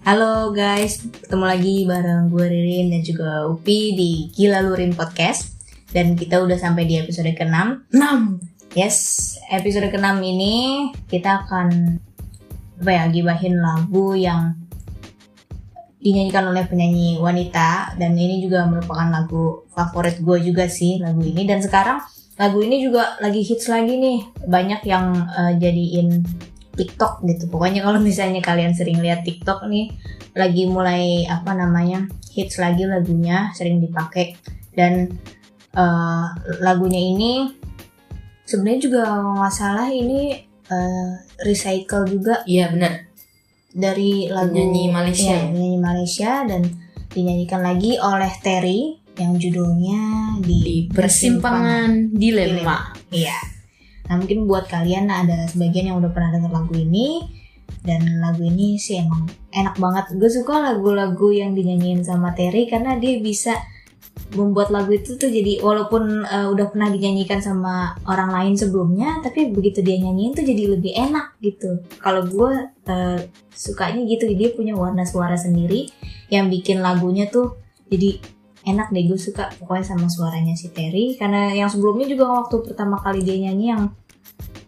Halo guys, ketemu lagi bareng gue Ririn dan juga Upi di Gila Lurin Podcast. Dan kita udah sampai di episode ke-6 6 Yes, episode ke-6 ini kita akan apa ya, gibahin lagu yang dinyanyikan oleh penyanyi wanita. Dan ini juga merupakan lagu favorit gue juga sih lagu ini. Dan sekarang lagu ini juga lagi hits lagi nih. Banyak yang uh, jadiin TikTok gitu. Pokoknya kalau misalnya kalian sering lihat TikTok nih lagi mulai apa namanya hits lagi lagunya sering dipakai. Dan uh, lagunya ini sebenarnya juga nggak salah ini uh, recycle juga. Iya benar. Dari lagu Penyanyi Malaysia. Ya? penyanyi Malaysia. Dan dinyanyikan lagi oleh Terry yang judulnya di, Di persimpangan dilema. Iya. Nah mungkin buat kalian ada sebagian yang udah pernah dengar lagu ini dan lagu ini sih emang enak banget. Gue suka lagu-lagu yang dinyanyiin sama Terry karena dia bisa membuat lagu itu tuh jadi walaupun uh, udah pernah dinyanyikan sama orang lain sebelumnya tapi begitu dia nyanyiin tuh jadi lebih enak gitu kalau gue uh, sukanya gitu dia punya warna suara sendiri yang bikin lagunya tuh jadi enak deh gue suka pokoknya sama suaranya si Terry karena yang sebelumnya juga waktu pertama kali dia nyanyi yang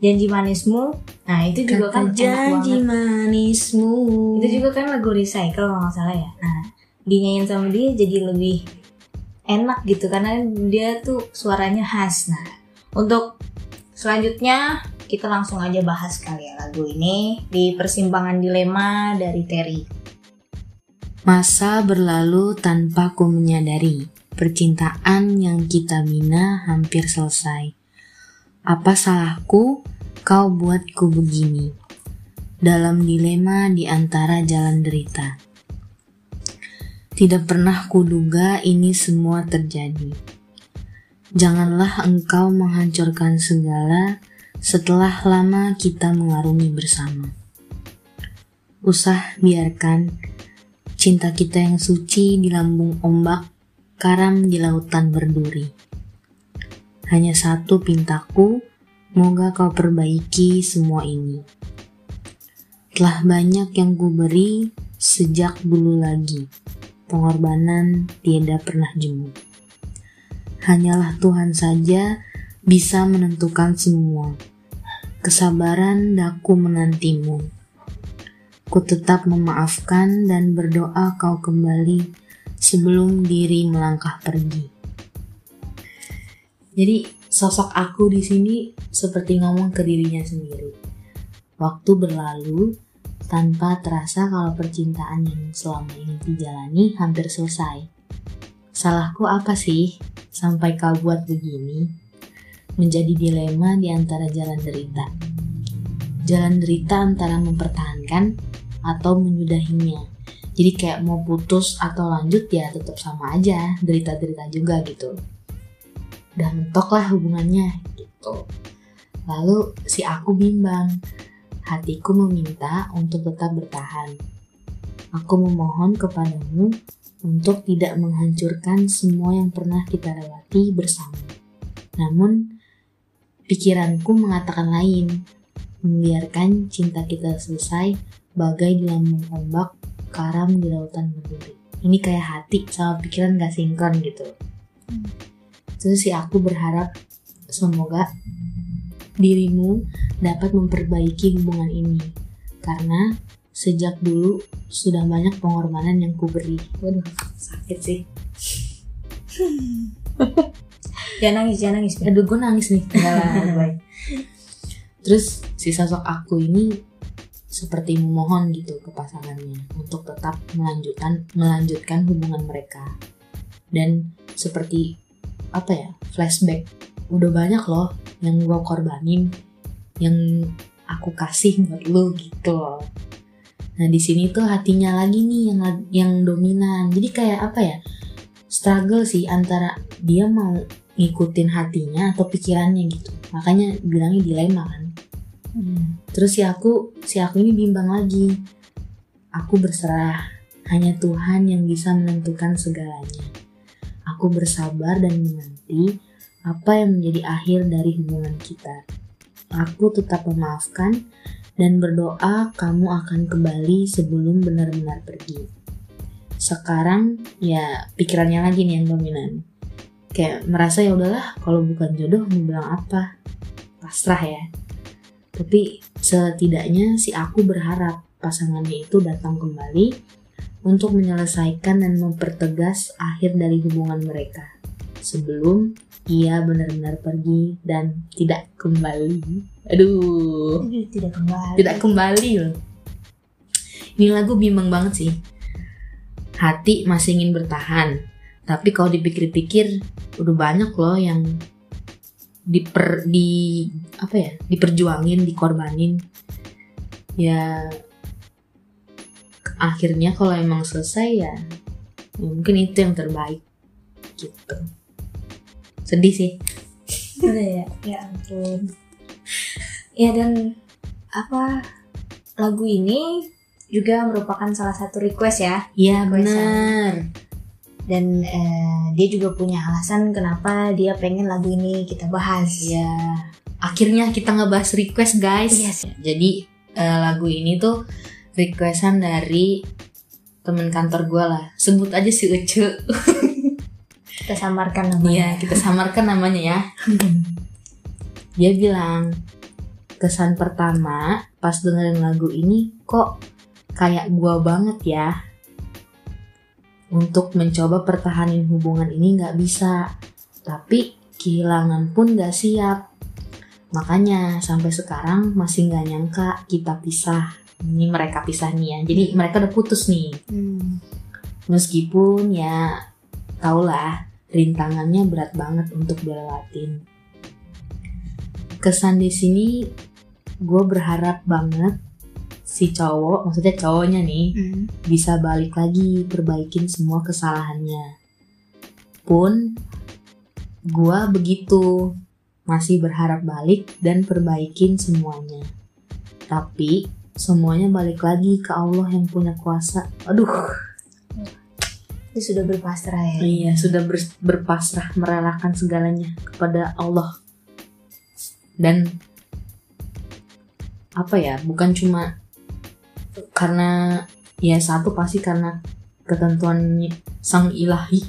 janji manismu. Nah itu juga kan janji manismu. Itu juga kan lagu recycle kalau nggak salah ya. Nah dinyanyiin sama dia jadi lebih enak gitu karena dia tuh suaranya khas. Nah untuk selanjutnya kita langsung aja bahas kali ya lagu ini di persimpangan dilema dari Terry. Masa berlalu tanpa ku menyadari Percintaan yang kita bina hampir selesai Apa salahku kau buatku begini Dalam dilema di antara jalan derita Tidak pernah kuduga ini semua terjadi Janganlah engkau menghancurkan segala setelah lama kita mengarungi bersama. Usah biarkan cinta kita yang suci di lambung ombak, karam di lautan berduri. Hanya satu pintaku, moga kau perbaiki semua ini. Telah banyak yang ku beri sejak dulu lagi, pengorbanan tiada pernah jemu. Hanyalah Tuhan saja bisa menentukan semua. Kesabaran daku menantimu. Ku tetap memaafkan dan berdoa kau kembali sebelum diri melangkah pergi. Jadi sosok aku di sini seperti ngomong ke dirinya sendiri. Waktu berlalu tanpa terasa kalau percintaan yang selama ini dijalani hampir selesai. Salahku apa sih sampai kau buat begini? Menjadi dilema di antara jalan derita. Jalan derita antara mempertahankan atau menyudahinya. Jadi kayak mau putus atau lanjut ya tetap sama aja, derita-derita juga gitu. Udah mentok lah hubungannya gitu. Lalu si aku bimbang, hatiku meminta untuk tetap bertahan. Aku memohon kepadamu untuk tidak menghancurkan semua yang pernah kita lewati bersama. Namun, pikiranku mengatakan lain, membiarkan cinta kita selesai bagai di lambung ombak, karam di lautan berduri. Ini kayak hati sama pikiran gak sinkron gitu. Terus sih aku berharap semoga dirimu dapat memperbaiki hubungan ini. Karena sejak dulu sudah banyak pengorbanan yang kuberi. Waduh, sakit sih. jangan nangis jangan nangis Aduh, gue nangis nih. Terus si sosok aku ini seperti memohon gitu ke pasangannya untuk tetap melanjutkan melanjutkan hubungan mereka. Dan seperti apa ya flashback udah banyak loh yang gue korbanin yang aku kasih buat lo gitu loh. Nah di sini tuh hatinya lagi nih yang yang dominan. Jadi kayak apa ya struggle sih antara dia mau ngikutin hatinya atau pikirannya gitu. Makanya bilangnya dilema kan. Terus si aku, si aku ini bimbang lagi. Aku berserah, hanya Tuhan yang bisa menentukan segalanya. Aku bersabar dan menanti apa yang menjadi akhir dari hubungan kita. Aku tetap memaafkan dan berdoa kamu akan kembali sebelum benar-benar pergi. Sekarang ya pikirannya lagi nih yang dominan. Kayak merasa ya udahlah kalau bukan jodoh mau bilang apa. Pasrah ya. Tapi setidaknya si aku berharap pasangannya itu datang kembali untuk menyelesaikan dan mempertegas akhir dari hubungan mereka sebelum ia benar-benar pergi dan tidak kembali. Aduh, tidak kembali. tidak kembali loh. Ini lagu bimbang banget sih. Hati masih ingin bertahan, tapi kalau dipikir-pikir udah banyak loh yang diper di apa ya diperjuangin dikorbanin ya akhirnya kalau emang selesai ya, ya mungkin itu yang terbaik gitu sedih sih Udah ya, ya ampun. Ya dan apa lagu ini juga merupakan salah satu request ya iya benar dan eh, dia juga punya alasan kenapa dia pengen lagu ini kita bahas. ya akhirnya kita ngebahas request guys Yes. jadi eh, lagu ini tuh requestan dari temen kantor gue lah. Sebut aja si Ucu. Kita samarkan Iya namanya. kita samarkan namanya ya. Dia bilang kesan pertama pas dengerin lagu ini kok kayak gua banget ya. Untuk mencoba pertahanin hubungan ini nggak bisa tapi kehilangan pun nggak siap. Makanya sampai sekarang masih nggak nyangka kita pisah ini mereka pisah nih ya. Jadi mereka udah putus nih. Hmm. meskipun ya taulah rintangannya berat banget untuk dilewatin kesan di sini gue berharap banget si cowok maksudnya cowoknya nih Hmm. bisa balik lagi perbaikin semua kesalahannya. Pun gue begitu masih berharap balik dan perbaikin semuanya. Tapi semuanya balik lagi ke Allah yang punya kuasa aduh Itu sudah berpasrah ya. Iya, sudah ber- berpasrah merelakan segalanya kepada Allah. Dan apa ya, bukan cuma karena ya satu pasti karena ketentuan sang ilahi.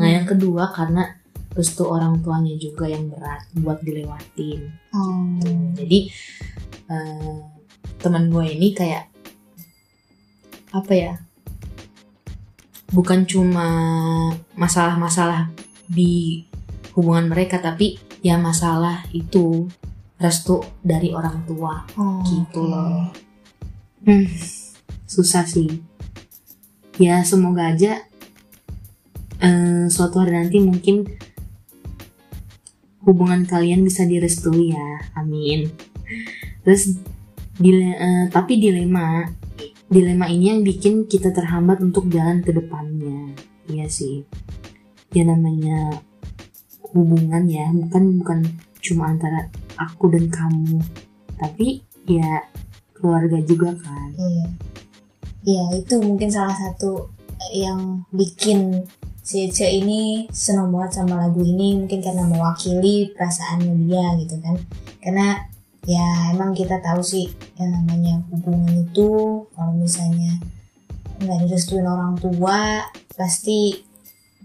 Nah, yang kedua karena restu orang tuanya juga yang berat buat dilewatin. Oh. Jadi eh, teman gue ini kayak apa ya? Bukan cuma masalah-masalah di hubungan mereka, tapi ya masalah itu restu dari orang tua. Oh, Gitu oke. loh. Hmm, susah sih. Ya semoga aja eh, suatu hari nanti mungkin hubungan kalian bisa direstui ya, amin. Terus dile- eh, tapi dilema, dilema ini yang bikin kita terhambat untuk jalan ke depannya. Iya sih. Ya namanya hubungan ya, bukan bukan cuma antara aku dan kamu, tapi ya keluarga juga kan. Iya. Iya, itu mungkin salah satu yang bikin si Ece ini senang banget sama lagu ini mungkin karena mewakili perasaannya dia gitu kan. Karena ya emang kita tahu sih yang namanya hubungan itu kalau misalnya nggak direstuin orang tua pasti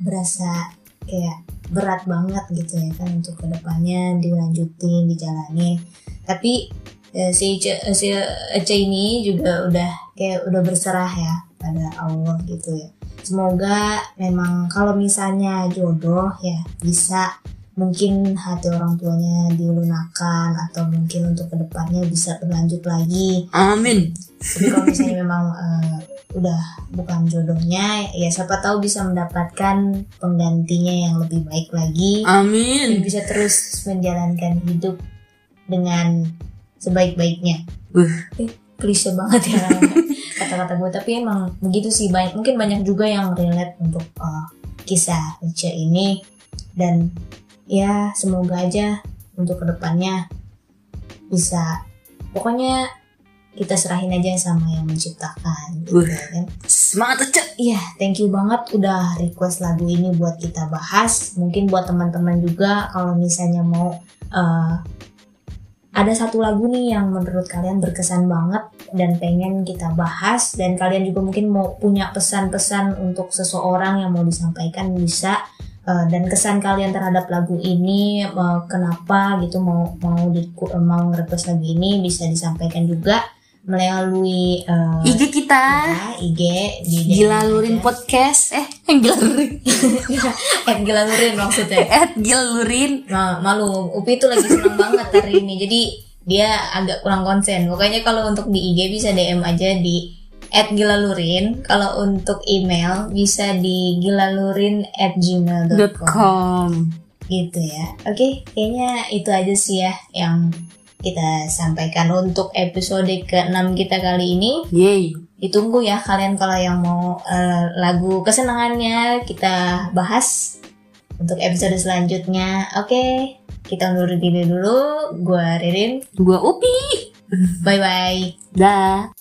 berasa kayak berat banget gitu ya kan untuk ke depannya dilanjutin dijalanin tapi eh, si Ece, si Ece ini juga udah kayak udah berserah ya pada Allah gitu ya. Semoga memang kalau misalnya jodoh ya bisa mungkin hati orang tuanya dilunakan atau mungkin untuk ke depannya bisa berlanjut lagi Amin. tapi kalau misalnya memang eh, udah bukan jodohnya ya siapa tahu bisa mendapatkan penggantinya yang lebih baik lagi dan Amin. bisa terus menjalankan hidup dengan sebaik-baiknya. Uh. Eh, klise banget ya kata-kata gue, tapi emang begitu sih banyak. Mungkin banyak juga yang relate untuk uh, kisah Ica ini dan ya semoga aja untuk ke depannya bisa pokoknya kita serahin aja sama yang menciptakan gitu Uh. kan. Semangat Ece. Iya, thank you banget udah request lagu ini buat kita bahas. Mungkin buat teman-teman juga kalau misalnya mau eh, ada satu lagu nih yang menurut kalian berkesan banget dan pengen kita bahas dan kalian juga mungkin mau punya pesan-pesan untuk seseorang yang mau disampaikan bisa uh, dan kesan kalian terhadap lagu ini uh, kenapa gitu mau mau di, mau ngerequest lagu ini bisa disampaikan juga melalui uh, IG kita. Ya, IG di Gila Lurin Podcast. Eh Gila Lurin. Eh Gila Lurin maksudnya. Eh Gila Lurin. Nah, malu. Upi tuh lagi seneng banget hari ini. Jadi dia agak kurang konsen. Pokoknya kalau untuk di IG bisa DM aja di at gilalurin kalau untuk email bisa di gilalurin at gmail.com gitu ya oke kayaknya itu aja sih ya yang kita sampaikan untuk episode ke-6 kita kali ini. Yeay. Ditunggu ya kalian kalau yang mau uh, lagu kesenangannya kita bahas untuk episode selanjutnya. Oke, kita undur diri dulu. Gua Ririn. Gua Upi. Bye bye. Dah.